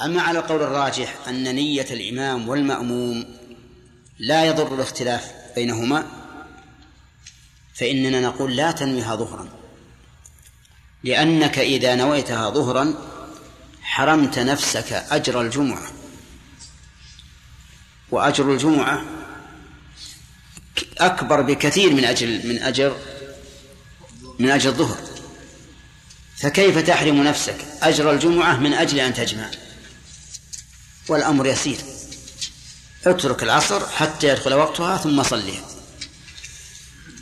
أما على القول الراجح أن نية الإمام والمأموم لا يضر الاختلاف بينهما فإننا نقول لا تنويها ظهرا. لأنك إذا نويتها ظهرا حرمت نفسك أجر الجمعة. وأجر الجمعة أكبر بكثير من أجل من أجر من أجل الظهر. فكيف تحرم نفسك أجر الجمعة من أجل أن تجمع؟ والأمر يسير. اترك العصر حتى يدخل وقتها ثم صليها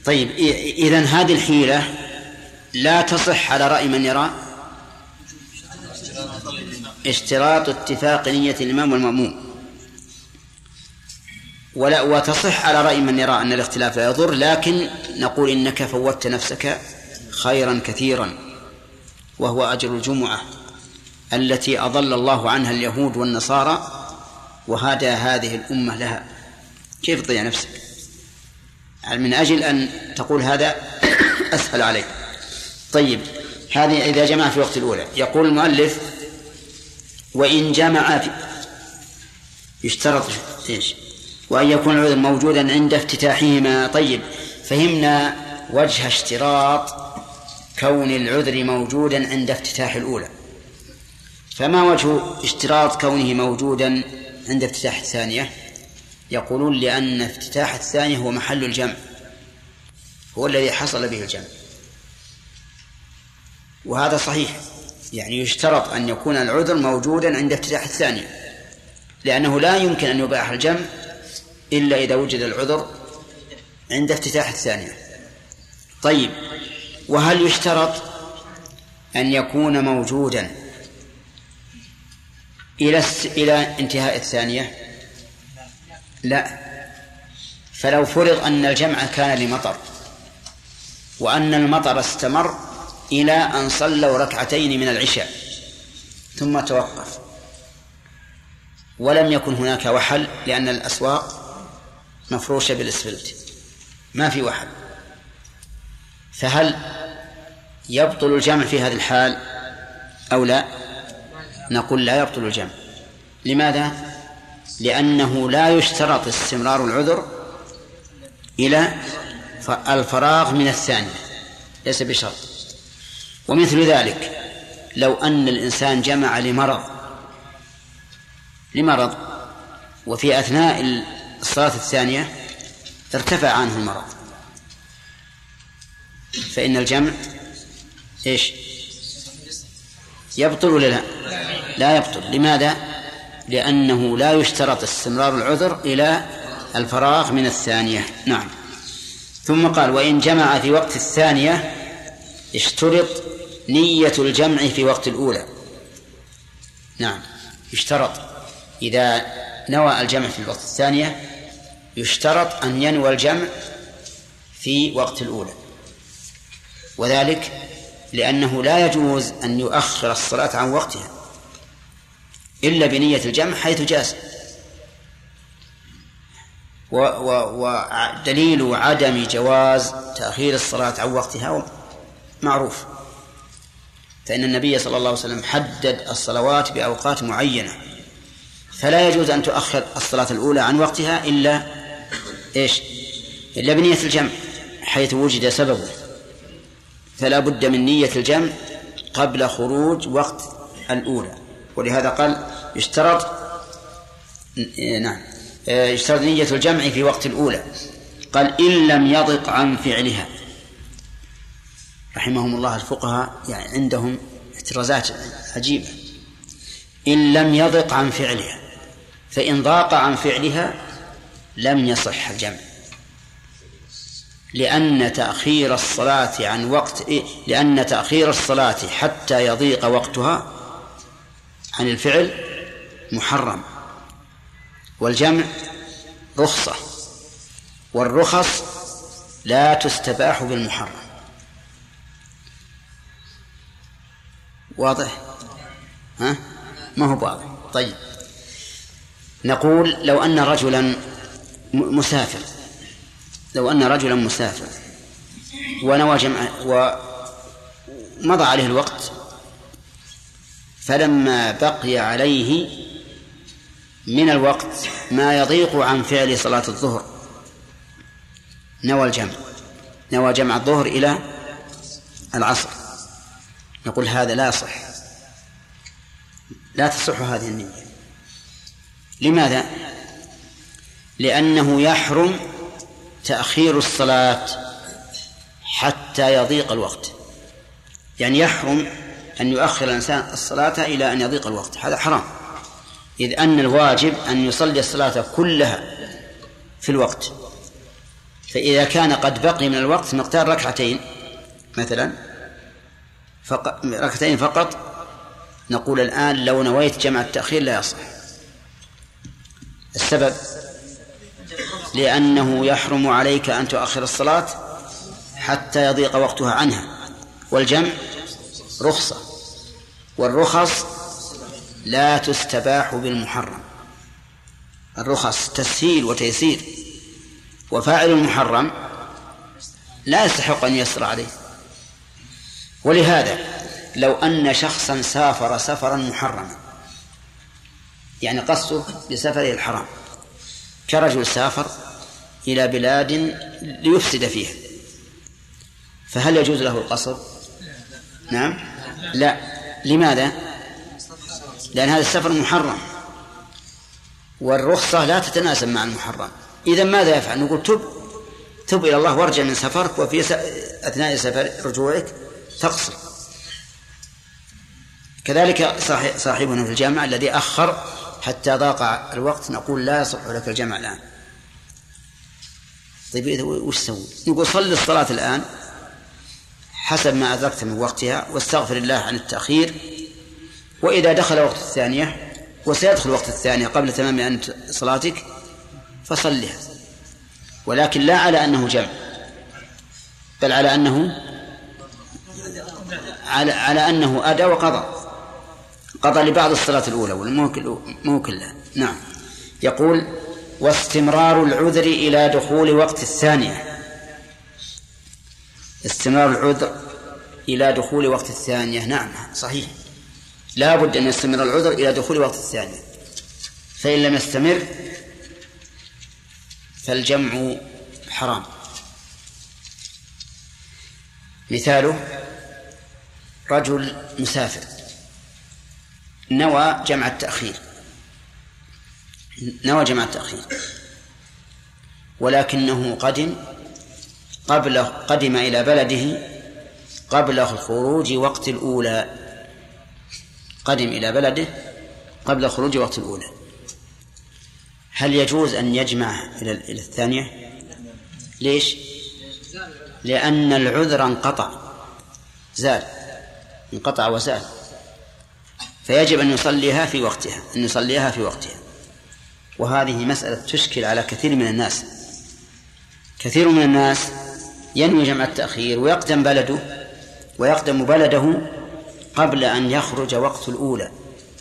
طيب إذا هذه الحيلة لا تصح على رأي من يرى؟ اشتراط اتفاق نية الإمام والمأموم. ولا وتصح على رأي من يرى أن الاختلاف لا يضر لكن نقول إنك فوتت نفسك خيرا كثيرا وهو أجر الجمعة. التي أضل الله عنها اليهود والنصارى وهدى هذه الأمة لها. كيف تضيع نفسك؟ من أجل أن تقول هذا أسهل عليك. طيب هذه إذا جمع في وقت الأولى. يقول المؤلف وإن جمع في يشترط إيش؟ وأن يكون العذر موجودا عند افتتاحهما. طيب فهمنا وجه اشتراط كون العذر موجودا عند افتتاح الأولى. فما وجه اشتراط كونه موجودا عند افتتاح الثانية؟ يقولون لأن افتتاح الثانية هو محل الجمع هو الذي حصل به الجمع. وهذا صحيح يعني يشترط أن يكون العذر موجودا عند افتتاح الثانية لأنه لا يمكن أن يباح الجمع إلا إذا وجد العذر عند افتتاح الثانية. طيب وهل يشترط أن يكون موجودا إلى إلى انتهاء الثانية؟ لا. فلو فرض أن الجمع كان لمطر وأن المطر استمر إلى أن صلوا ركعتين من العشاء ثم توقف. ولم يكن هناك وحل لأن الأسواق مفروشة بالإسفلت. ما في وحل. فهل يبطل الجمع في هذه الحال أو لا؟ نقول لا يبطل الجمع. لماذا؟ لأنه لا يشترط استمرار العذر إلى الفراغ من الثانية. ليس بشرط. ومثل ذلك لو أن الإنسان جمع لمرض لمرض وفي أثناء الصلاة الثانية ارتفع عنه المرض. فإن الجمع إيش؟ يبطل ولا لا؟ لا يبطل. لماذا؟ لأنه لا يشترط استمرار العذر إلى الفراغ من الثانية. نعم. ثم قال وإن جمع في وقت الثانية اشترط نية الجمع في وقت الأولى. نعم. يشترط. إذا نوى الجمع في الوقت الثانية يشترط أن ينوى الجمع في وقت الأولى. وذلك لأنه لا يجوز أن يؤخر الصلاة عن وقتها. إلا بنية الجمع حيث جاز. ودليل عدم جواز تأخير الصلاة عن وقتها معروف. فإن النبي صلى الله عليه وسلم حدد الصلوات بأوقات معينة. فلا يجوز أن تؤخر الصلاة الأولى عن وقتها إلا إيش؟ إلا بنية الجمع حيث وجد سببه. فلا بد من نية الجمع قبل خروج وقت الأولى. ولهذا قال يشترط نعم يشترط نية الجمع في وقت الأولى. قال إن لم يضق عن فعلها. رحمهم الله الفقهاء يعني عندهم احترازات عجيبة. إن لم يضق عن فعلها فإن ضاق عن فعلها لم يصح الجمع. لأن تأخير الصلاة عن وقت لأن تأخير الصلاة حتى يضيق وقتها عن الفعل محرم. والجمع رخصة. والرخص لا تستباح بالمحرم. واضح؟ ها؟ ما هو واضح. طيب. نقول لو أن رجلا مسافر. لو أن رجلا مسافر. ونوى جمع ومضى عليه الوقت. فلما بقي عليه من الوقت ما يضيق عن فعل صلاة الظهر نوى الجمع نوى جمع الظهر إلى العصر. نقول هذا لا يصح. لا تصح هذه النية. لماذا؟ لأنه يحرم تأخير الصلاة حتى يضيق الوقت. يعني يحرم أن يؤخر الإنسان الصلاة إلى أن يضيق الوقت. هذا حرام. إذ أن الواجب أن يصلي الصلاة كلها في الوقت. فإذا كان قد بقي من الوقت مقدار ركعتين مثلا. فقط ركعتين فقط. نقول الآن لو نويت جمع التأخير لا يصح. السبب؟ لأنه يحرم عليك أن تؤخر الصلاة حتى يضيق وقتها عنها. والجمع رخصة. والرخص لا تستباح بالمحرم. الرخص تسهيل وتيسير. وفاعل المحرم لا يستحق أن يسر عليه. ولهذا لو أن شخصا سافر سفرا محرما يعني قصده بسفره الحرام كرجل سافر إلى بلاد ليفسد فيها فهل يجوز له القصر؟ نعم. لا. لماذا؟ لأن هذا السفر محرم والرخصة لا تتناسب مع المحرم إذا ماذا يفعل؟ نقول تب تب إلى الله وارجع من سفرك وفي أثناء سفر رجوعك تقصر كذلك صاحبنا في الجامع الذي أخر حتى ضاق الوقت نقول لا يصح لك الجمع الآن طيب وش سوي؟ نقول صل الصلاة الآن حسب ما أدركت من وقتها واستغفر الله عن التأخير. وإذا دخل وقت الثانية وسيدخل وقت الثانية قبل تمام أن صلاتك فصلها ولكن لا على أنه جمع بل على أنه على على أنه أدى وقضى. قضى لبعض الصلاة الأولى مو كلها نعم. يقول واستمرار العذر إلى دخول وقت الثانية. استمرار العذر إلى دخول وقت الثانية. نعم صحيح. لا بد أن يستمر العذر إلى دخول وقت الثانية. فإن لم يستمر فالجمع حرام. مثاله رجل مسافر. نوى جمع التأخير. نوى جمع التأخير. ولكنه قدم قبل قدم إلى بلده قبل خروج وقت الأولى. قدم إلى بلده قبل خروج وقت الأولى. هل يجوز أن يجمع إلى إلى الثانية؟ ليش؟ لأن العذر انقطع. زال. انقطع وزال. فيجب أن يصليها في وقتها أن يصليها في وقتها. وهذه مسألة تشكل على كثير من الناس. كثير من الناس ينوي جمع التأخير ويقدم بلده ويقدم بلده قبل أن يخرج وقت الأولى.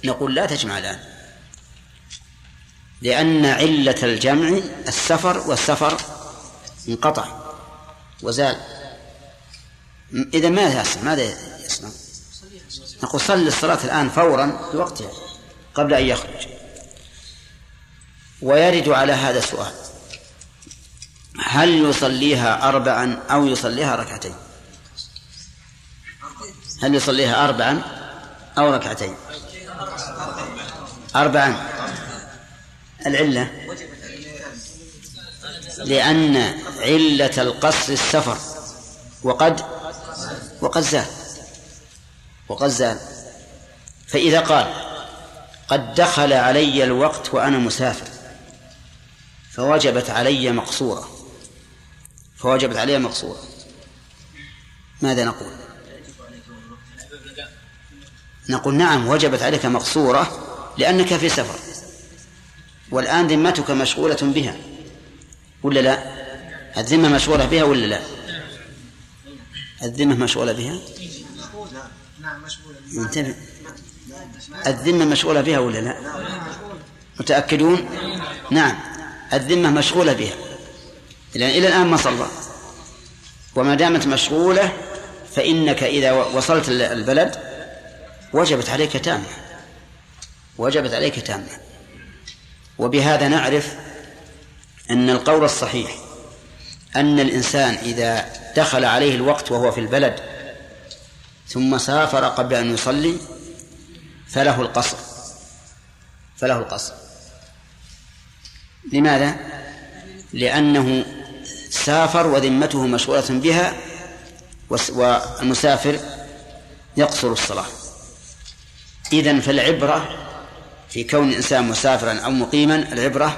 نقول لا تجمع الآن. لأن علة الجمع السفر والسفر انقطع وزال. إذا ماذا يصنع ماذا يصنع نقول صل الصلاة الآن فورا في وقتها قبل أن يخرج. ويرد على هذا السؤال هل يصليها أربعا أو يصليها ركعتين؟ هل يصليها أربعا أو ركعتين؟ أربعا. العلة. لأن علة القصر السفر. وقد وقد زال. وقد زال. فإذا قال قد دخل علي الوقت وأنا مسافر فوجبت علي مقصورة. فوجبت علي مقصورة. ماذا نقول؟ نقول نعم وجبت عليك مقصورة لأنك في سفر. والآن ذمتك مشغولة بها. ولا لا؟ الذمة مشغولة بها ولا لا؟ الذمة مشغولة بها؟ انتبه. الذمة مشغولة بها ولا لا؟ متأكدون؟ نعم. الذمة مشغولة بها. لأن إلى الآن ما صلى. وما دامت مشغولة فإنك إذا وصلت البلد وجبت عليك تامة. وجبت عليك تامة. وبهذا نعرف أن القول الصحيح أن الإنسان إذا دخل عليه الوقت وهو في البلد ثم سافر قبل أن يصلي فله القصر. فله القصر. لماذا؟ لأنه سافر وذمته مشغولة بها والمسافر يقصر الصلاة. إذن فالعبرة في كون الإنسان مسافرا أو مقيما العبرة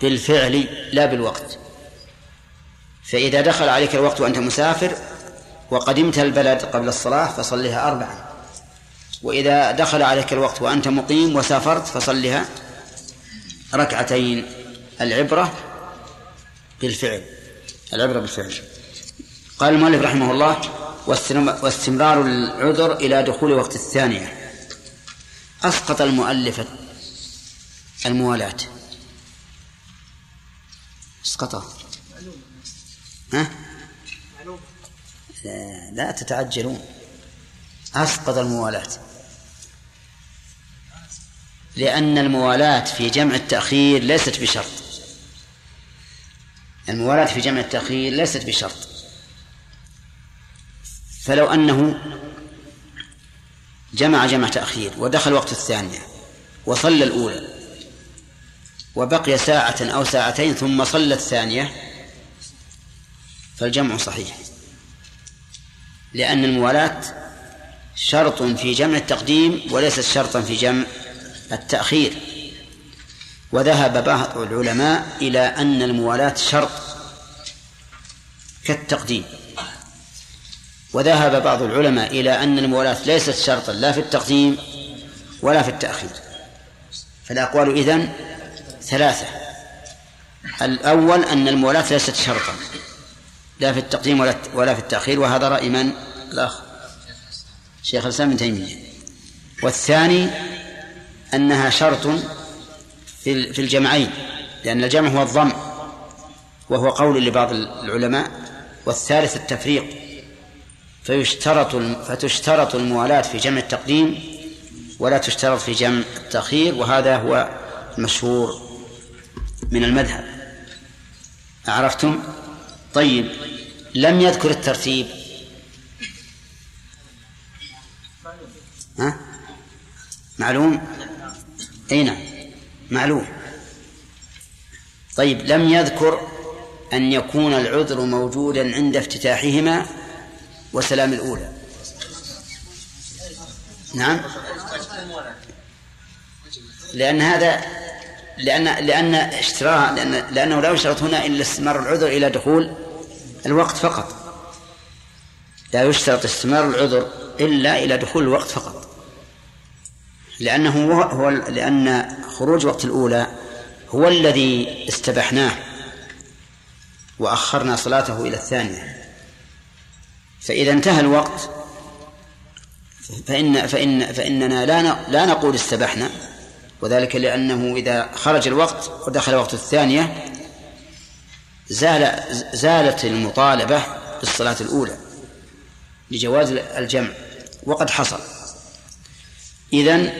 بالفعل لا بالوقت. فإذا دخل عليك الوقت وأنت مسافر وقدمت البلد قبل الصلاة فصلها أربعا. وإذا دخل عليك الوقت وأنت مقيم وسافرت فصلها ركعتين. العبرة بالفعل. العبرة بالفعل. قال المؤلف رحمه الله واستمرار العذر إلى دخول وقت الثانية أسقط المؤلف الموالاة. أسقطه. ها؟ لا, لا تتعجلون. أسقط الموالاة. لأن الموالاة في جمع التأخير ليست بشرط. الموالاة في جمع التأخير ليست بشرط. فلو أنه جمع جمع تأخير ودخل وقت الثانية وصلى الأولى وبقي ساعة أو ساعتين ثم صلى الثانية فالجمع صحيح. لأن الموالاة شرط في جمع التقديم وليست شرطا في جمع التأخير. وذهب بعض العلماء إلى أن الموالاة شرط كالتقديم. وذهب بعض العلماء إلى أن الموالاة ليست شرطا لا في التقديم ولا في التأخير. فالأقوال إذن ثلاثة. الأول أن الموالاة ليست شرطا لا في التقديم ولا ولا في التأخير وهذا رأي من؟ الأخ. شيخ الإسلام ابن تيمية. والثاني أنها شرط في الجمعين لأن الجمع هو الضم وهو قول لبعض العلماء والثالث التفريق. فيشترط فتشترط الموالاة في جمع التقديم ولا تشترط في جمع التأخير وهذا هو المشهور من المذهب. عرفتم؟ طيب لم يذكر الترتيب. ها؟ معلوم؟ إي نعم. معلوم. طيب لم يذكر أن يكون العذر موجودا عند افتتاحهما وسلام الأولى. نعم. لأن هذا لأن لأن اشتراها لأن لأنه لا يشترط هنا إلا استمرار العذر إلى دخول الوقت فقط. لا يشترط استمرار العذر إلا إلى دخول الوقت فقط. لأنه هو لأن خروج وقت الأولى هو الذي استبحناه وأخرنا صلاته إلى الثانية. فإذا انتهى الوقت فإن فإن فإننا لا لا نقول استبحنا وذلك لأنه إذا خرج الوقت ودخل وقت الثانية زال زالت المطالبة بالصلاة الأولى لجواز الجمع وقد حصل. إذن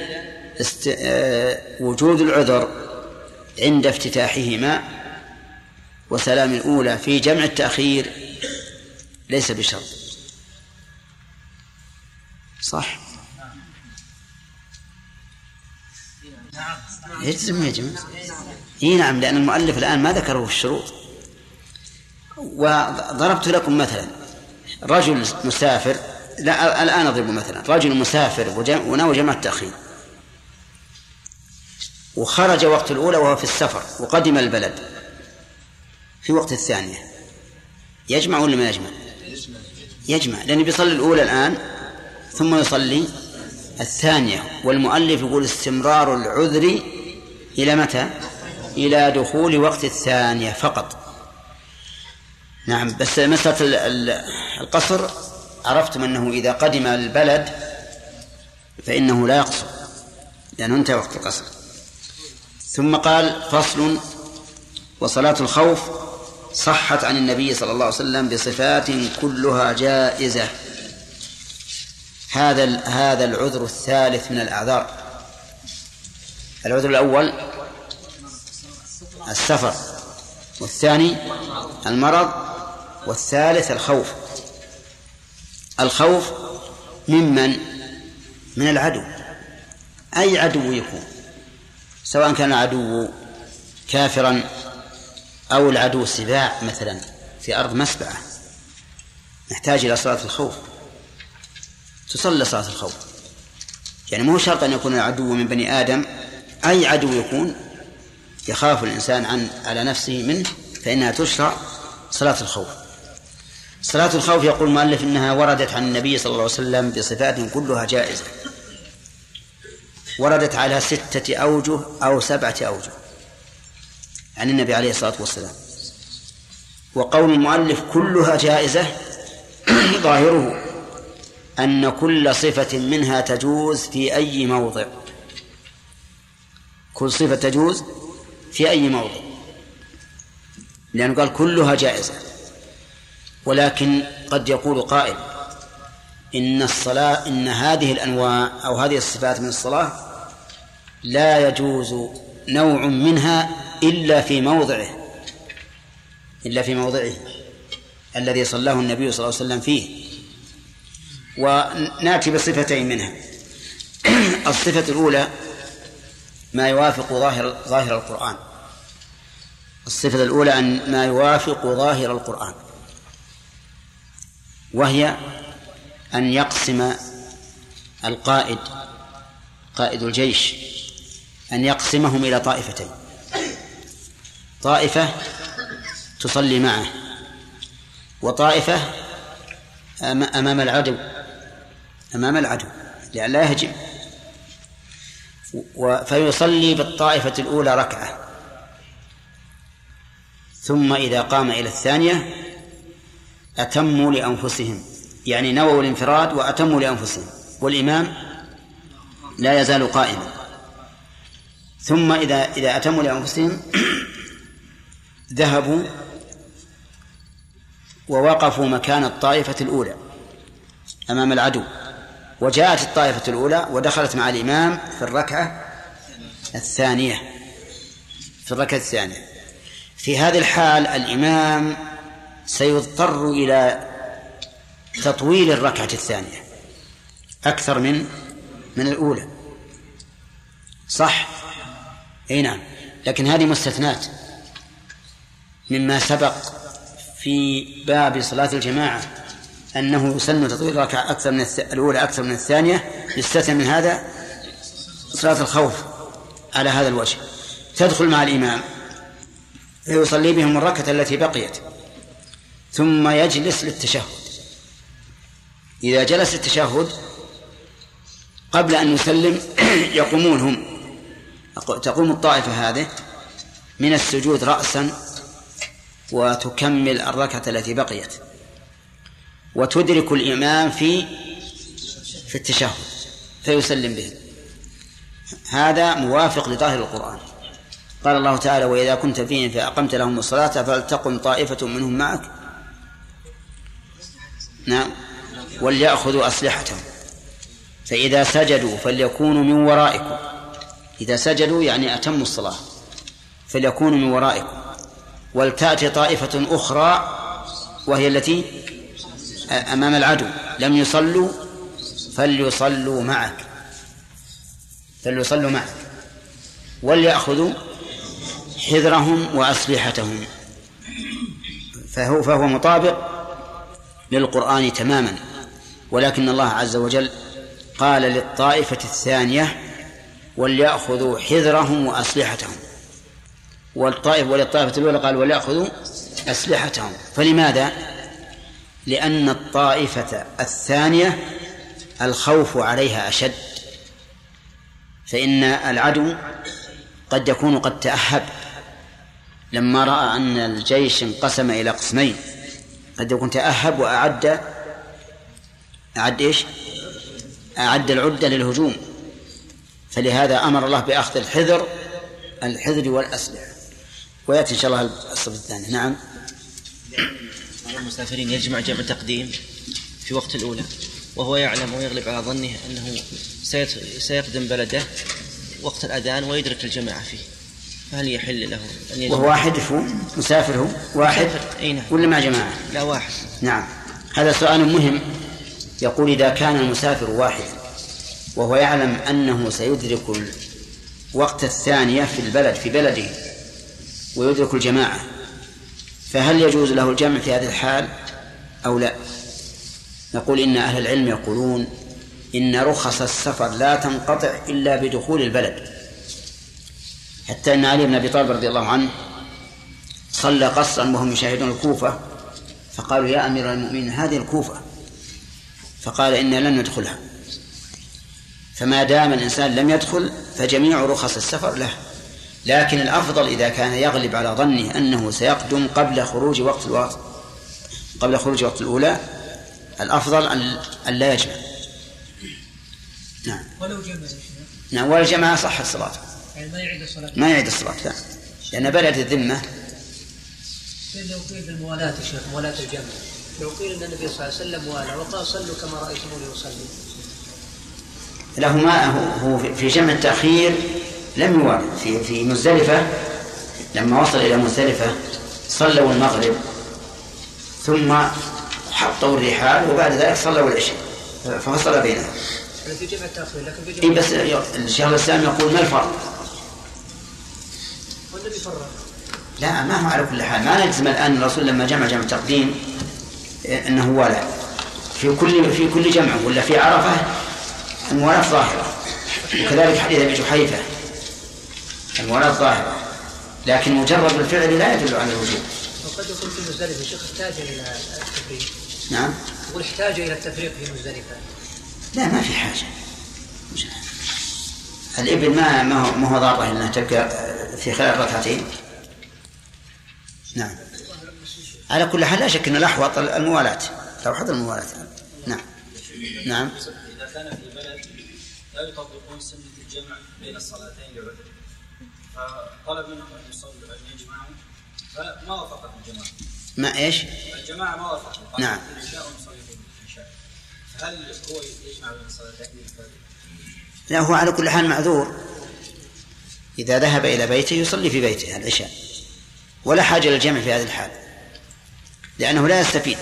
است... آه... وجود العذر عند افتتاحهما وسلام الأولى في جمع التأخير ليس بشرط. صح؟ يجزم يجزم. إي نعم لأن المؤلف الآن ما ذكره في الشروط. وضربت لكم مثلا رجل مسافر لا الآن اضرب مثلا. رجل مسافر ونوى جمع التاخير وخرج وقت الأولى وهو في السفر وقدم البلد. في وقت الثانية. يجمع ولا ما يجمع؟ يجمع. لأنه بيصلي الأولى الآن ثم يصلي الثانية. والمؤلف يقول استمرار العذر إلى متى؟ إلى دخول وقت الثانية فقط. نعم بس مسألة القصر عرفتم أنه إذا قدم البلد فإنه لا يقصر لأنه انتهى وقت القصر. ثم قال فصل وصلاة الخوف صحت عن النبي صلى الله عليه وسلم بصفات كلها جائزة. هذا هذا العذر الثالث من الأعذار. العذر الأول السفر والثاني المرض والثالث الخوف. الخوف ممن؟ من العدو. أي عدو يكون؟ سواء كان العدو كافرا أو العدو سباع مثلا في أرض مسبعة. نحتاج إلى صلاة الخوف. تصلى صلاة الخوف. يعني مو شرط أن يكون العدو من بني آدم. أي عدو يكون؟ يخاف الإنسان عن على نفسه منه فإنها تشرع صلاة الخوف. صلاة الخوف يقول المؤلف إنها وردت عن النبي صلى الله عليه وسلم بصفات كلها جائزة. وردت على ستة أوجه أو سبعة أوجه عن النبي عليه الصلاة والسلام. وقول المؤلف كلها جائزة ظاهره أن كل صفة منها تجوز في أي موضع. كل صفة تجوز في أي موضع. لأنه قال كلها جائزة. ولكن قد يقول قائل إن الصلاة إن هذه الأنواع أو هذه الصفات من الصلاة لا يجوز نوع منها إلا في موضعه إلا في موضعه الذي صلاه النبي صلى الله عليه وسلم فيه. ونأتي بصفتين منها. الصفة الأولى ما يوافق ظاهر ظاهر القرآن. الصفة الأولى أن ما يوافق ظاهر القرآن. وهي أن يقسم القائد قائد الجيش أن يقسمهم إلى طائفتين. طائفة تصلي معه وطائفة أمام العدو أمام العدو لأن لا يهجم. فيصلي بالطائفة الأولى ركعة. ثم إذا قام إلى الثانية أتموا لأنفسهم. يعني نووا الانفراد وأتموا لأنفسهم. والإمام لا يزال قائما. ثم إذا إذا أتموا لأنفسهم ذهبوا ووقفوا مكان الطائفة الأولى أمام العدو. وجاءت الطائفة الأولى ودخلت مع الإمام في الركعة الثانية. في الركعة الثانية. في هذه الحال الإمام سيضطر إلى تطويل الركعة الثانية. أكثر من من الأولى. صح؟ أي نعم. لكن هذه مستثنات. مما سبق في باب صلاة الجماعة أنه يسن تطويل الركعة أكثر من الأولى أكثر من الثانية. يستثنى من هذا صلاة الخوف على هذا الوجه. تدخل مع الإمام فيصلي بهم الركعة التي بقيت. ثم يجلس للتشهد. إذا جلس التشهد قبل أن يسلم يقومون هم. تقوم الطائفة هذه من السجود رأسا وتكمل الركعة التي بقيت. وتدرك الإمام في في التشهد فيسلم به هذا موافق لظاهر القرآن. قال الله تعالى وإذا كنت فيهم فأقمت لهم الصلاة فلتقم طائفة منهم معك نعم. وليأخذوا أسلحتهم. فإذا سجدوا فليكونوا من ورائكم. إذا سجدوا يعني أتموا الصلاة. فليكونوا من ورائكم. ولتأتي طائفة أخرى وهي التي أمام العدو. لم يصلوا فليصلوا معك. فليصلوا معك. وليأخذوا حذرهم وأسلحتهم. فهو فهو مطابق للقرآن تماما. ولكن الله عز وجل قال للطائفة الثانية وليأخذوا حذرهم وأسلحتهم. والطائف وللطائفة الأولى قال وليأخذوا أسلحتهم. فلماذا؟ لأن الطائفة الثانية الخوف عليها أشد. فإن العدو قد يكون قد تأهب. لما رأى أن الجيش انقسم إلى قسمين قد يكون تأهب وأعد أعد إيش؟ أعد العدة للهجوم. فلهذا أمر الله بأخذ الحذر الحذر والأسلحة. ويأتي إن شاء الله الصف الثاني. نعم. المسافرين يجمع جمع تقديم في وقت الأولى وهو يعلم ويغلب على ظنه أنه سيقدم بلده وقت الأذان ويدرك الجماعة فيه. فهل يحل له أن يجمع وهو واحد هو مسافر هو؟ واحد؟ أي نعم. ولا مع جماعة؟ لا واحد. نعم. هذا سؤال مهم. يقول إذا كان المسافر واحد وهو يعلم أنه سيدرك وقت الثانية في البلد في بلده ويدرك الجماعة فهل يجوز له الجمع في هذه الحال أو لا؟ نقول إن أهل العلم يقولون إن رخص السفر لا تنقطع إلا بدخول البلد. حتى أن علي بن أبي طالب رضي الله عنه صلى قصرا وهم يشاهدون الكوفة فقالوا يا أمير المؤمنين هذه الكوفة. فقال إنا لن ندخلها. فما دام الإنسان لم يدخل فجميع رخص السفر له. لكن الأفضل إذا كان يغلب على ظنه أنه سيقدم قبل خروج وقت الوقت قبل خروج وقت الأولى الأفضل أن لا يجمع. نعم. ولو جمع نعم ولو جمع صحت صلاته يعني ما يعيد الصلاة. ما يعيد الصلاة لا لأن بدأت الذمة. لو قيل الموالاة يا شيخ موالاة الجمع. لو قيل أن النبي صلى الله عليه وسلم والى وقال صلوا كما رأيتموني أصلي. له ما هو في جمع التأخير لم يوالد في في مزدلفة لما وصل إلى مزدلفة صلوا المغرب ثم حطوا الرحال وبعد ذلك صلوا العشاء. ففصل بينهم. في جمع التأخير لكن في جمع إيه بس الشيخ الإسلام يقول ما الفرق؟ لا ما هو على كل حال. ما نلزم الآن الرسول لما جمع جمع التقديم أنه والع في كل في كل جمع ولا في عرفة الموالاة ظاهرة. وكذلك حديث أبي جحيفة الموالاة ظاهرة. لكن مجرد الفعل لا يدل على الوجوب وقد يكون في مزدلفة. شيخ احتاج إلى التفريق نعم. يقول احتاج إلى التفريق في مزدلفة. لا ما في حاجة. الإبل ما ما هو, ما هو ضارة إنها تبقى في خلال ركعتين؟ نعم. على كل حال لا شك أن الأحوط الموالاة. الأحوط الموالاة. نعم. نعم. إذا كان في بلد لا يطبقون سنة الجمع بين الصلاتين لعذر فطلب منهم أن يصلوا أن يجمعوا فما وافقت الجماعة؟ ما إيش؟ الجماعة ما وافقت. نعم. العشاء هل هو يجمع بين الصلاتين لا هو على كل حال معذور. إذا ذهب إلى بيته يصلي في بيته العشاء ولا حاجة للجمع في هذه الحال لأنه لا يستفيد.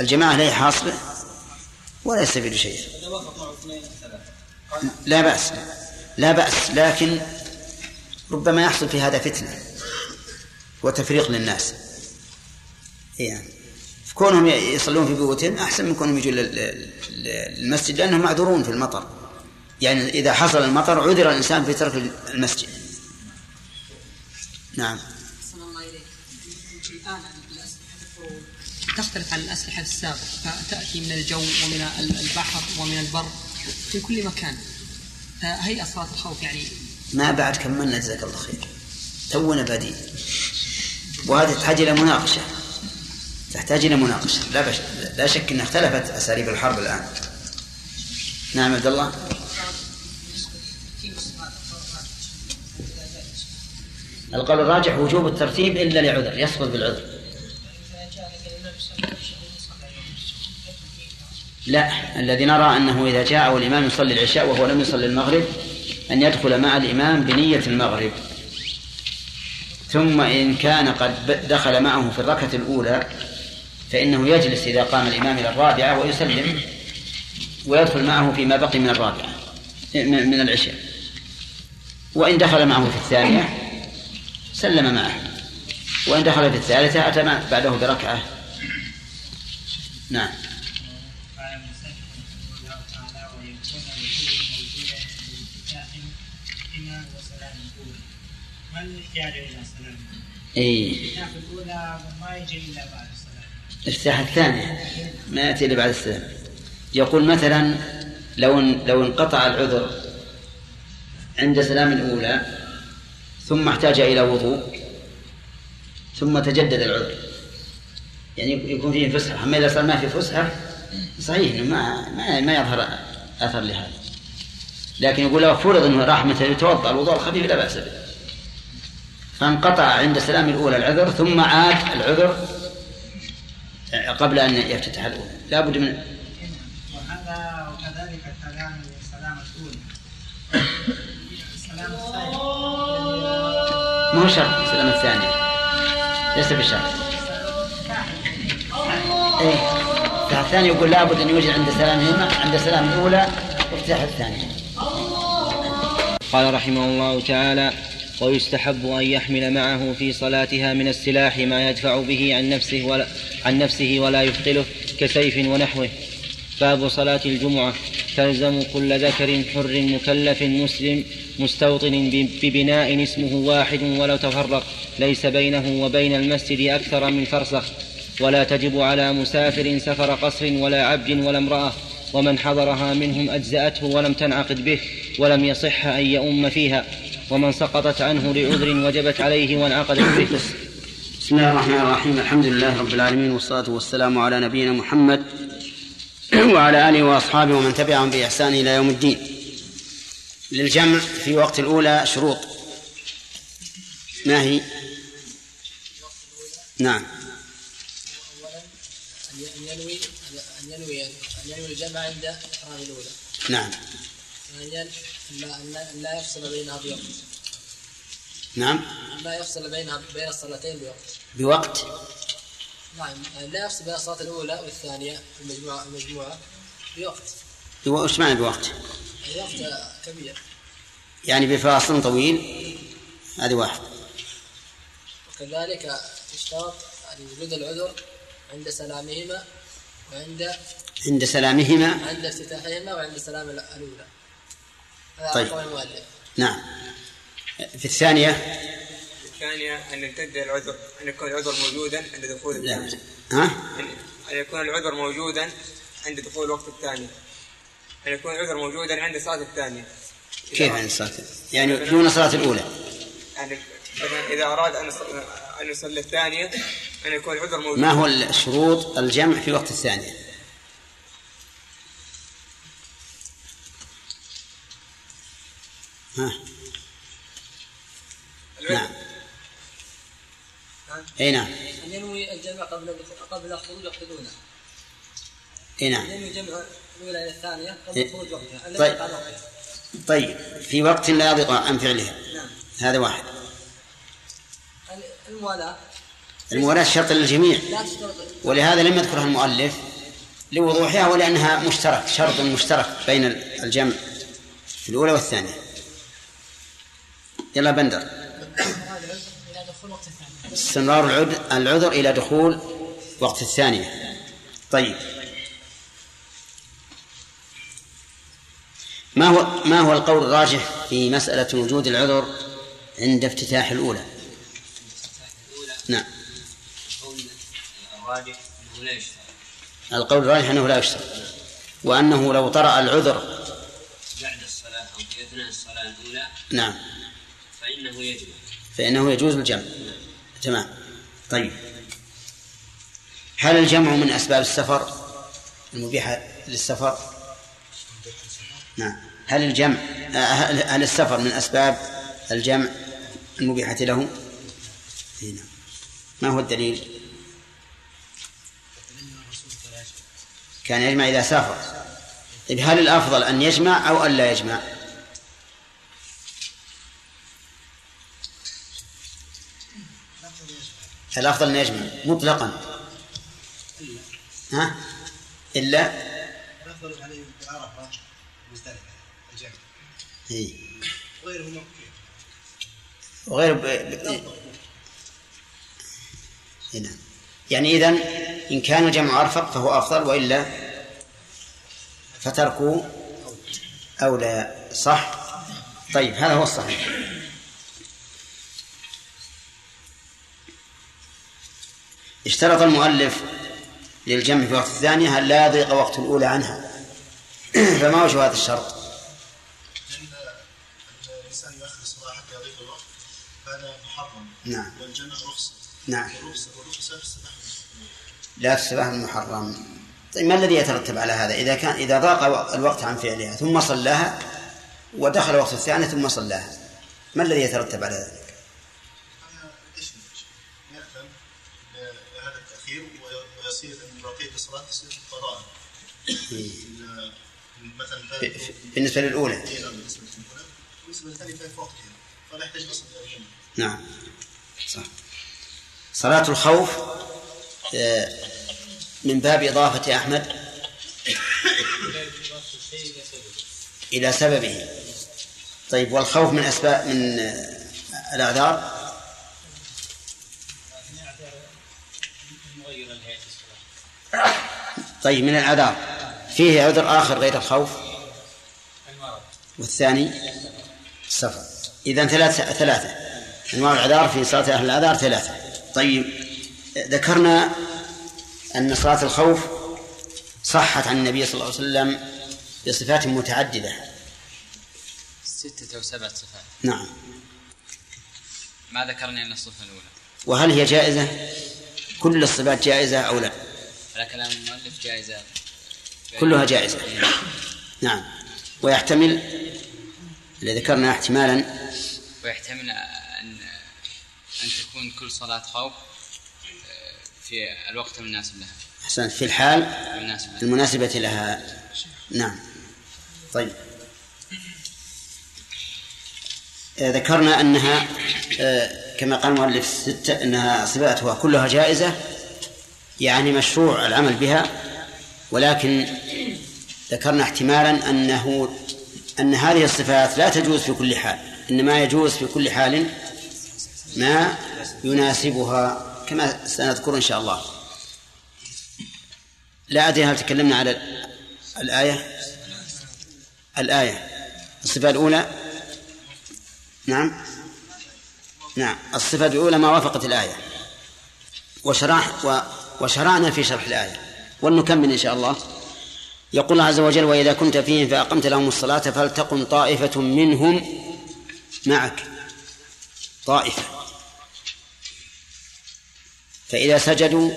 الجماعة لا حاصلة ولا يستفيد شيئا. لا بأس لا بأس لكن ربما يحصل في هذا فتنة وتفريق للناس. يعني كونهم يصلون في بيوتهم أحسن من كونهم يجون للمسجد لأنهم معذورون في المطر. يعني إذا حصل المطر عذر الإنسان في ترك المسجد. نعم. تختلف عن الأسلحة السابقة فتأتي من الجو ومن البحر ومن البر في كل مكان. هيئة صلاة الخوف يعني؟ ما بعد كملنا جزاك الله خير. تونا بادين وهذه تحتاج إلى مناقشة. تحتاج إلى مناقشة. لا بش... لا شك أن اختلفت أساليب الحرب الآن. نعم عبد الله. القول الراجح وجوب الترتيب إلا لعذر يسقط بالعذر. لا الذي نرى أنه إذا جاء والإمام يصلي العشاء وهو لم يصلي المغرب أن يدخل مع الإمام بنية المغرب. ثم إن كان قد دخل معه في الركعة الأولى فإنه يجلس إذا قام الإمام إلى الرابعة ويسلم ويدخل معه فيما بقي من الرابعة من العشاء. وإن دخل معه في الثانية سلم معه. وإن دخل في الثالثة أتى بعده بركعة. نعم. اي الاولى ما يجي الا بعد السلام الافتتاح الثاني ما يأتي إلا بعد السلام. يقول مثلا لو لو انقطع العذر عند سلام الأولى ثم احتاج إلى وضوء ثم تجدد العذر. يعني يكون فيه فسحة أما إذا صار ما في فسحة صحيح إنه ما ما, ما يظهر أثر لهذا. لكن يقول لو فرض إنه راح مثلا يتوضأ الوضوء الخفيف لا بأس به. فانقطع عند سلام الأولى العذر ثم عاد العذر قبل أن يفتتح الأولى. لا بد من وهذا كذلك السلام الأولى. السلام ما هو شرط السلام الثاني ليس بشرط. إيه. الثاني يقول لابد أن يوجد عند سلامهما عند سلام الأولى وافتتاح الثانية. قال رحمه الله تعالى ويستحب أن يحمل معه في صلاتها من السلاح ما يدفع به عن نفسه ولا, عن نفسه ولا يثقله كسيف ونحوه. باب صلاة الجمعة. تلزم كل ذكر حر مكلف مسلم مستوطن ببناء اسمه واحد ولو تفرق. ليس بينه وبين المسجد أكثر من فرسخ. ولا تجب على مسافر سفر قصر ولا عبد ولا امرأة. ومن حضرها منهم أجزأته ولم تنعقد به ولم يصح أن يؤم فيها. ومن سقطت عنه لعذر وجبت عليه وانعقدت به. بسم الله الرحمن الرحيم. الحمد لله رب العالمين والصلاة والسلام على نبينا محمد وعلى آله وأصحابه ومن تبعهم بإحسان إلى يوم الدين. للجمع في وقت الأولى شروط. ما هي؟ نعم. أن ينوي أن ينوي أن ينوي الجمع عند إحرام الأولى نعم. ثانيا أن لا يفصل بينها بوقت نعم أن لا يفصل بينها بين الصلاتين بوقت. بوقت؟ نعم لا يفصل بين الصلاة الأولى والثانية المجموعة المجموعة. بوقت وش معنى بوقت؟ وقت؟ كبير. يعني بفاصل طويل؟ هذه واحد. وكذلك تشترط وجود العذر عند سلامهما وعند عند سلامهما. عند افتتاحهما وعند سلام الأولى. هذا طيب. المؤلف. نعم. في الثانية؟ الثانية أن يمتد العذر أن يكون العذر موجودا عند دخول لا. الثاني ها؟ أن يكون العذر موجودا عند دخول الوقت الثاني أن يكون العذر موجودا عند الصلاة الثانية. كيف عند الصلاة يعني دون الصلاة الأولى. يعني إذا أراد أن أن يصلي الثانية أن يكون العذر موجود. ما هو الشروط الجمع في وقت الثانية؟ ها. نعم. اي نعم. أن ينوي الجمع قبل قبل خروج وقت الأولى اي نعم. ينوي الجمع الأولى إلى الثانية إيه. قبل خروج وقتها. التي طيب. طيب. في وقت لا يضيق عن فعلها. نعم. هذا واحد. الموالاة. الموالاة شرط للجميع. ولهذا لم يذكرها المؤلف لوضوحها ولأنها مشترك. شرط مشترك بين الجمع في الأولى والثانية. يلا بندر. استمرار العذر إلى دخول وقت الثانية. طيب. ما هو ما هو القول الراجح في مسألة وجود العذر عند افتتاح الأولى؟ نعم. القول الراجح أنه لا يشترط. وأنه لو طرأ العذر بعد الصلاة أو في اثناء الصلاة الأولى نعم. فإنه يجب فإنه يجوز الجمع. تمام. طيب. هل الجمع من أسباب السفر؟ المبيحة للسفر؟ نعم. هل الجمع هل السفر من أسباب الجمع المبيحة له؟ إي نعم. ما هو الدليل؟ كان يجمع إذا سافر. طيب هل الأفضل أن يجمع أو أن لا يجمع؟ الأفضل أن يجمع مطلقا. ها؟ إلا؟ مزدلفة الجمع ممكن وغير ب... ب... إيه نعم. يعني إذن إن كان الجمع أرفق فهو أفضل وإلا فتركه أولى. صح؟ طيب هذا هو الصحيح. اشترط المؤلف للجمع في وقت الثانية أن لا يضيق وقت الأولى عنها. فما وجه هذا الشرط؟ الإنسان يؤخر الصلاة حتى يضيق الوقت هذا محرم. نعم. والجمع رخصة. نعم. والرخصة والرخصة لا تشبه المحرم طيب ما الذي يترتب على هذا؟ إذا كان إذا ضاق الوقت عن فعلها ثم صلاها ودخل وقت الثانية ثم صلاها ما الذي يترتب على ذلك؟ الصلاة تصير قضاء إن مثلا إيه، نعم، بالنسبة للأولى. بالنسبة للثانية فهي فوق كذا فلا يحتاج أصلا نعم. صح. صلاة الخوف آه، من باب إضافة أحمد إلى سببه. طيب والخوف من أسباب من آه، الأعذار؟ طيب من الأعذار فيه عذر آخر غير الخوف. والثاني السفر. إذا ثلاثة ثلاثة. أنواع الأعذار في صلاة أهل الأعذار ثلاثة. طيب ذكرنا أن صلاة الخوف صحت عن النبي صلى الله عليه وسلم بصفات متعددة. ستة أو سبعة صفات. نعم. ما ذكرنا إلا الصفة الأولى. وهل هي جائزة؟ كل الصفات جائزة أو لا؟ على كلام المؤلف جائزة. كلها جائزة. نعم. ويحتمل اللي ذكرنا احتمالا. ويحتمل أن أن تكون كل صلاة خوف آه، في الوقت المناسب لها. أحسنت. في الحال المناسب لها. المناسبة لها. نعم. طيب. ذكرنا أنها آه، كما قال المؤلف ستة أنها صفاتها كلها جائزة يعني مشروع العمل بها ولكن ذكرنا احتمالا أنه أن هذه الصفات لا تجوز في كل حال إنما يجوز في كل حال ما يناسبها كما سنذكر إن شاء الله. لا أدري هل تكلمنا على الآية؟ الآية. الصفة الأولى؟ نعم. نعم. الصفة الأولى ما وافقت الآية. وشرح و وشرعنا في شرح الآية. ولنكمل إن شاء الله. يقول الله عز وجل وإذا كنت فيهم فأقمت لهم الصلاة فلتقم طائفة منهم معك. طائفة. فإذا سجدوا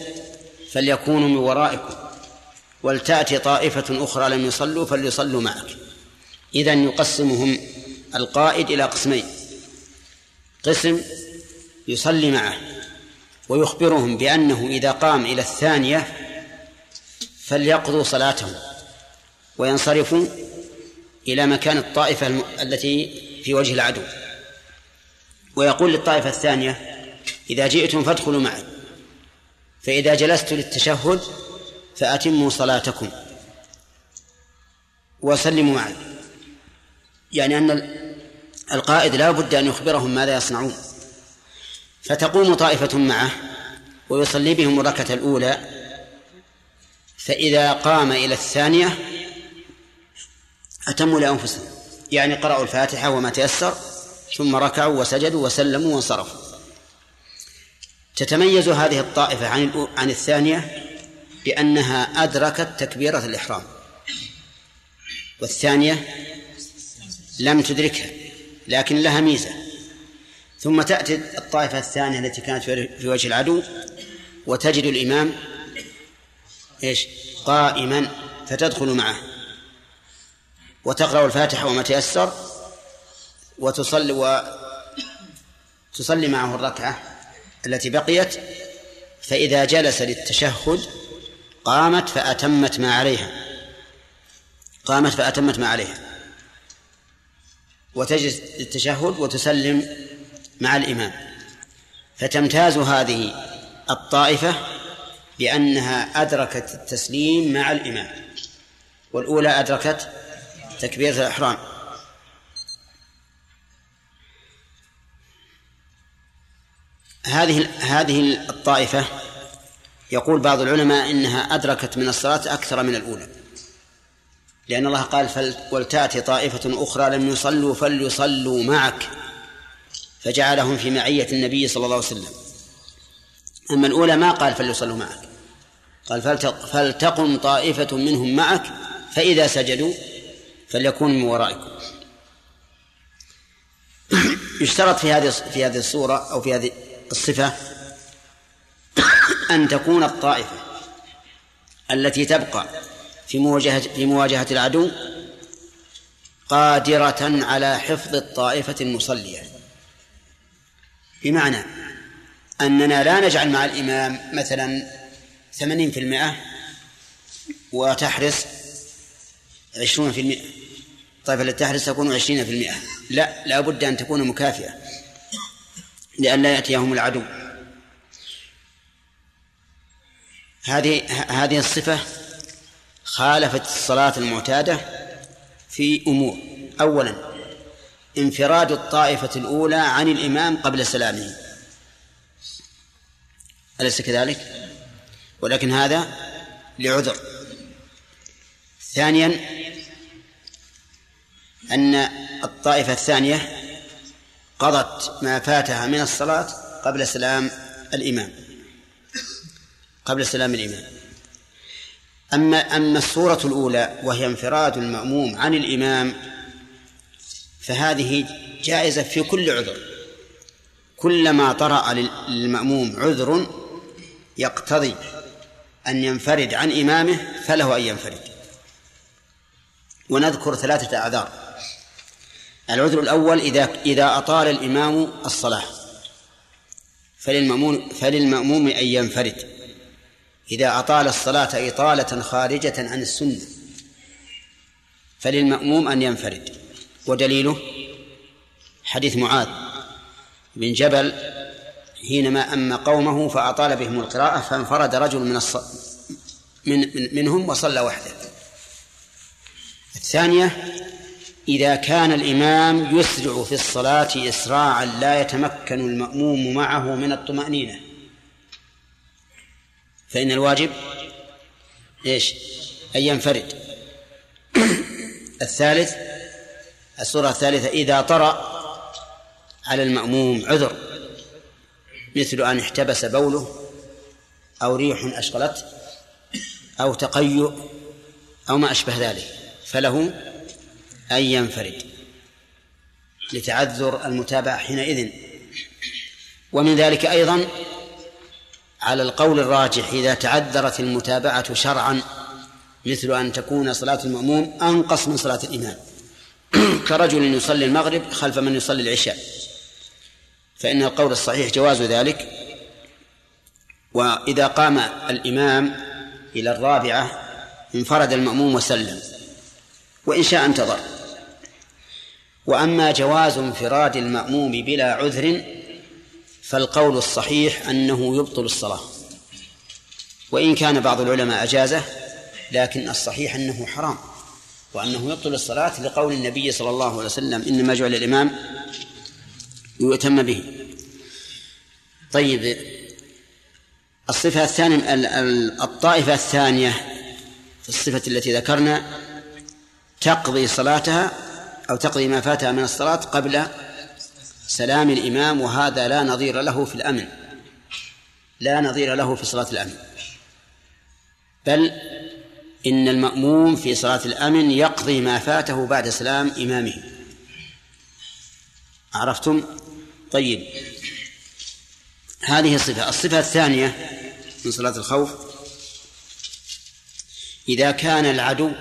فليكونوا من ورائكم. ولتأتي طائفة أخرى لم يصلوا فليصلوا معك. إذا يقسمهم القائد إلى قسمين. قسم يصلي معه. ويخبرهم بأنه إذا قام إلى الثانية فليقضوا صلاتهم وينصرفوا إلى مكان الطائفة التي في وجه العدو. ويقول للطائفة الثانية إذا جئتم فادخلوا معي فإذا جلست للتشهد فأتموا صلاتكم وسلموا معي. يعني أن ال- القائد لا بد أن يخبرهم ماذا يصنعون. فتقوم طائفة معه ويصلي بهم الركعة الأولى فإذا قام إلى الثانية أتموا لأنفسهم يعني قرأوا الفاتحة وما تيسر ثم ركعوا وسجدوا وسلموا وانصرفوا. تتميز هذه الطائفة عن عن الثانية بأنها أدركت تكبيرة الإحرام. والثانية لم تدركها لكن لها ميزة. ثم تأتي الطائفة الثانية التي كانت في وجه العدو وتجد الإمام إيش؟ قائما فتدخل معه. وتقرأ الفاتحة وما تيسر وتصلي وتصلي معه الركعة التي بقيت فإذا جلس للتشهد قامت فأتمت ما عليها. قامت فأتمت ما عليها. وتجلس للتشهد وتسلم مع الإمام. فتمتاز هذه الطائفة بأنها أدركت التسليم مع الإمام والأولى أدركت تكبيرة الإحرام. هذه هذه الطائفة يقول بعض العلماء إنها أدركت من الصلاة أكثر من الأولى. لأن الله قال ولتأتي طائفة أخرى لم يصلوا فليصلوا معك. فجعلهم في معية النبي صلى الله عليه وسلم. أما الأولى ما قال فليصلوا معك. قال فلتق فلتقم طائفة منهم معك فإذا سجدوا فليكونوا من ورائكم. يشترط في هذه في هذه الصورة أو في هذه الصفة أن تكون الطائفة التي تبقى في مواجهة في مواجهة العدو قادرة على حفظ الطائفة المصلية. بمعنى أننا لا نجعل مع الإمام مثلا ثمانين في المئة وتحرس عشرون في المئة. الطائفة التي تحرس تكون عشرين في المئة؟ لا لا بد أن تكون مكافئة لئلا يأتيهم العدو. هذه هذه الصفة خالفت الصلاة المعتادة في أمور. أولا انفراد الطائفة الأولى عن الإمام قبل سلامه. أليس كذلك؟ ولكن هذا لعذر. ثانيا أن الطائفة الثانية قضت ما فاتها من الصلاة قبل سلام الإمام. قبل سلام الإمام. أما أما الصورة الأولى وهي انفراد المأموم عن الإمام فهذه جائزة في كل عذر. كلما طرأ للمأموم عذر يقتضي أن ينفرد عن إمامه فله أن ينفرد. ونذكر ثلاثة أعذار. العذر الأول إذا إذا أطال الإمام الصلاة. فللمأموم فللمأموم أن ينفرد. إذا أطال الصلاة إطالة خارجة عن السنة فللمأموم أن ينفرد. ودليله حديث معاذ بن جبل حينما أما قومه فأطال بهم القراءة فانفرد رجل من الص... من, من منهم وصلى وحده. الثانية إذا كان الإمام يسرع في الصلاة إسراعا لا يتمكن المأموم معه من الطمأنينة. فإن الواجب إيش؟ أن ينفرد. الثالث الصورة الثالثة إذا طرأ على المأموم عذر مثل أن احتبس بوله أو ريح أشغلته أو تقيؤ أو ما أشبه ذلك فله أن ينفرد لتعذر المتابعة حينئذ. ومن ذلك أيضا على القول الراجح إذا تعذرت المتابعة شرعا مثل أن تكون صلاة المأموم أنقص من صلاة الإمام. كرجل يصلي المغرب خلف من يصلي العشاء. فإن القول الصحيح جواز ذلك. وإذا قام الإمام إلى الرابعة انفرد المأموم وسلم. وإن شاء انتظر. وأما جواز انفراد المأموم بلا عذر فالقول الصحيح أنه يبطل الصلاة. وإن كان بعض العلماء أجازه لكن الصحيح أنه حرام. وأنه يبطل الصلاة لقول النبي صلى الله عليه وسلم إنما جعل الإمام يؤتم به. طيب الصفة الثانية الطائفة الثانية في الصفة التي ذكرنا تقضي صلاتها أو تقضي ما فاتها من الصلاة قبل سلام الإمام وهذا لا نظير له في الأمن. لا نظير له في صلاة الأمن. بل إن المأموم في صلاة الأمن يقضي ما فاته بعد سلام إمامه. عرفتم؟ طيب. هذه الصفة. الصفة الثانية من صلاة الخوف إذا كان العدو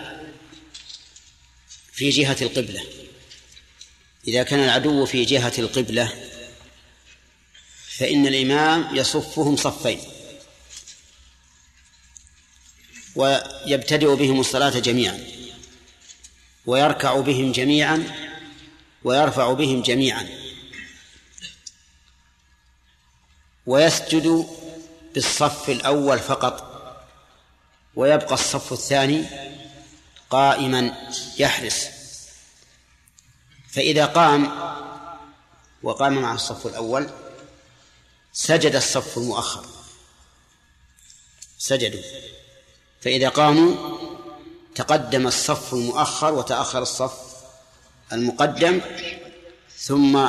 في جهة القبلة إذا كان العدو في جهة القبلة فإن الإمام يصفهم صفين. ويبتدئ بهم الصلاة جميعا ويركع بهم جميعا ويرفع بهم جميعا ويسجد بالصف الأول فقط ويبقى الصف الثاني قائما يحرس فإذا قام وقام مع الصف الأول سجد الصف المؤخر. سجدوا. فإذا قاموا تقدم الصف المؤخر وتأخر الصف المقدم ثم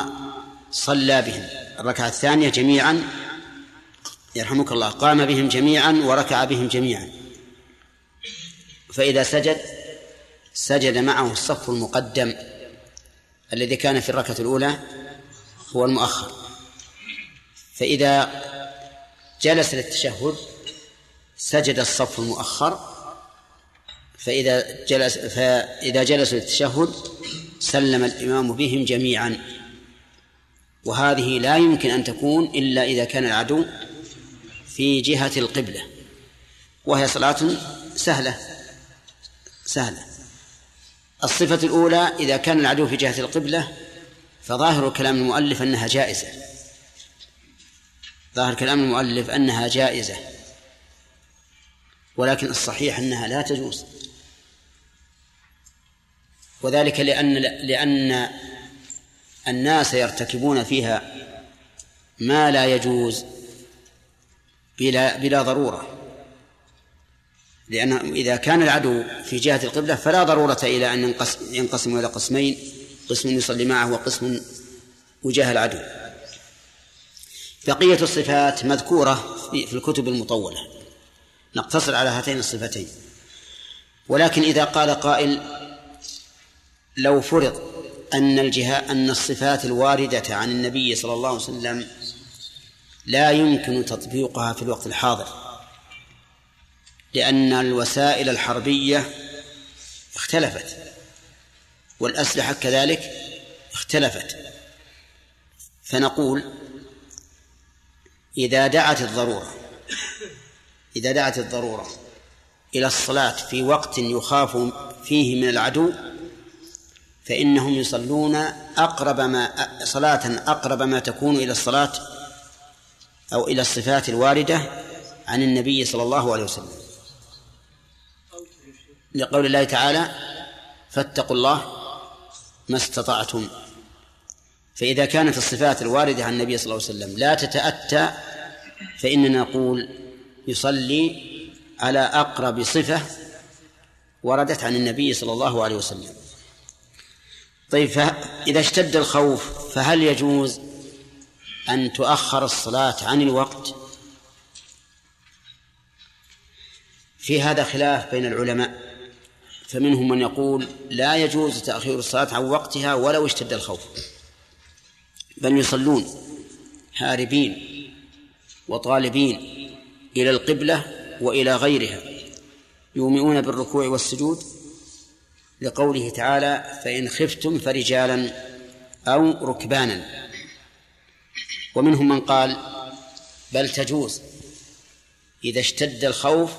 صلى بهم. الركعة الثانية جميعا يرحمك الله قام بهم جميعا وركع بهم جميعا. فإذا سجد سجد معه الصف المقدم الذي كان في الركعة الأولى هو المؤخر. فإذا جلس للتشهد سجد الصف المؤخر فإذا جلس فإذا جلس للتشهد سلم الإمام بهم جميعا. وهذه لا يمكن أن تكون إلا إذا كان العدو في جهة القبلة. وهي صلاة سهلة سهلة. الصفة الأولى إذا كان العدو في جهة القبلة فظاهر كلام المؤلف أنها جائزة. ظاهر كلام المؤلف أنها جائزة. ولكن الصحيح أنها لا تجوز. وذلك لأن لأن الناس يرتكبون فيها ما لا يجوز بلا بلا ضرورة. لأن إذا كان العدو في جهة القبلة فلا ضرورة إلى أن ينقسم, ينقسم إلى قسمين قسم يصلي معه وقسم وجاه العدو. بقية الصفات مذكورة في الكتب المطولة. نقتصر على هاتين الصفتين. ولكن إذا قال قائل لو فرض أن الجهة أن الصفات الواردة عن النبي صلى الله عليه وسلم لا يمكن تطبيقها في الوقت الحاضر لأن الوسائل الحربية اختلفت والأسلحة كذلك اختلفت. فنقول إذا دعت الضرورة إذا دعت الضرورة إلى الصلاة في وقت يخاف فيه من العدو فإنهم يصلون أقرب ما صلاة أقرب ما تكون إلى الصلاة أو إلى الصفات الواردة عن النبي صلى الله عليه وسلم. لقول الله تعالى فاتقوا الله ما استطعتم فإذا كانت الصفات الواردة عن النبي صلى الله عليه وسلم لا تتأتى فإننا نقول يصلي على أقرب صفة وردت عن النبي صلى الله عليه وسلم. طيب إذا اشتد الخوف فهل يجوز أن تؤخر الصلاة عن الوقت؟ في هذا خلاف بين العلماء فمنهم من يقول لا يجوز تأخير الصلاة عن وقتها ولو اشتد الخوف. بل يصلون هاربين وطالبين. إلى القبلة وإلى غيرها. يومئون بالركوع والسجود لقوله تعالى فإن خفتم فرجالا أو ركبانا. ومنهم من قال بل تجوز إذا اشتد الخوف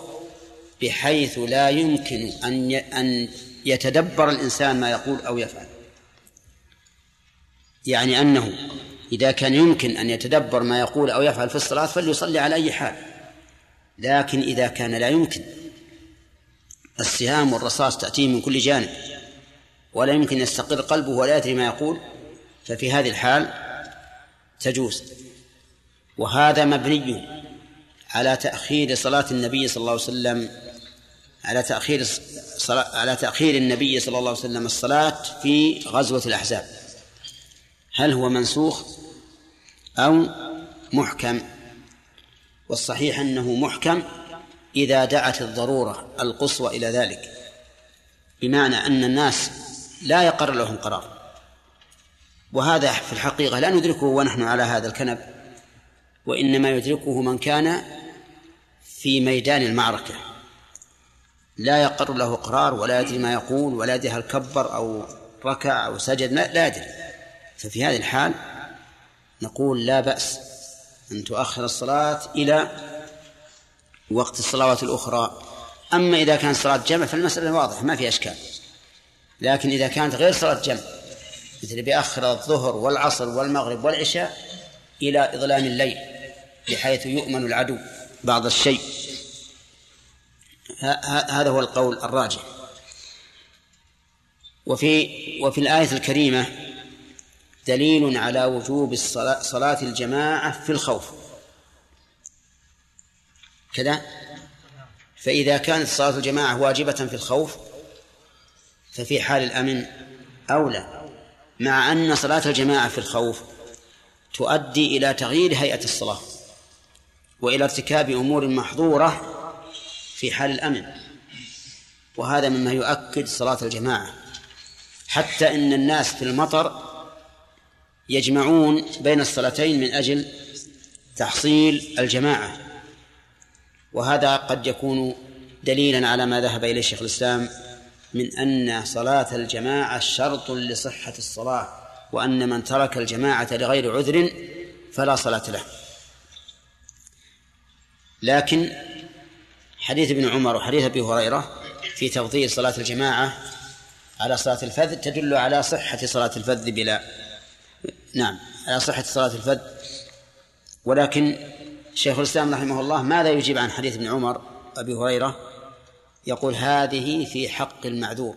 بحيث لا يمكن أن أن يتدبر الإنسان ما يقول أو يفعل. يعني أنه إذا كان يمكن أن يتدبر ما يقول أو يفعل في الصلاة فليصلي على أي حال. لكن إذا كان لا يمكن السهام والرصاص تأتيه من كل جانب ولا يمكن يستقر قلبه ولا يدري ما يقول ففي هذه الحال تجوز. وهذا مبني على تأخير صلاة النبي صلى الله عليه وسلم على تأخير على تأخير النبي صلى الله عليه وسلم الصلاة في غزوة الأحزاب. هل هو منسوخ أو محكم؟ والصحيح أنه محكم إذا دعت الضرورة القصوى إلى ذلك بمعنى أن الناس لا يقر لهم قرار. وهذا في الحقيقة لا ندركه ونحن على هذا الكنب وإنما يدركه من كان في ميدان المعركة. لا يقر له قرار ولا يدري ما يقول ولا يدري هل كبر أو ركع أو سجد لا يدري. ففي هذه الحال نقول لا بأس أن تؤخر الصلاة إلى وقت الصلوات الأخرى. أما إذا كانت صلاة جمع فالمسألة واضحة ما في أشكال. لكن إذا كانت غير صلاة جمع مثل بأخر الظهر والعصر والمغرب والعشاء إلى إظلام الليل بحيث يؤمن العدو بعض الشيء. هذا هو القول الراجح. وفي وفي الآية الكريمة دليل على وجوب الصلاة صلاة الجماعة في الخوف. كذا؟ فإذا كانت صلاة الجماعة واجبة في الخوف ففي حال الأمن أولى مع أن صلاة الجماعة في الخوف تؤدي إلى تغيير هيئة الصلاة وإلى ارتكاب أمور محظورة في حال الأمن. وهذا مما يؤكد صلاة الجماعة. حتى إن الناس في المطر يجمعون بين الصلاتين من أجل تحصيل الجماعة. وهذا قد يكون دليلا على ما ذهب إليه شيخ الإسلام من أن صلاة الجماعة شرط لصحة الصلاة وأن من ترك الجماعة لغير عذر فلا صلاة له. لكن حديث ابن عمر وحديث أبي هريرة في تفضيل صلاة الجماعة على صلاة الفذ تدل على صحة صلاة الفذ بلا نعم على صحة صلاة الفذ ولكن شيخ الإسلام رحمه الله ماذا يجيب عن حديث ابن عمر أبي هريرة؟ يقول هذه في حق المعذور.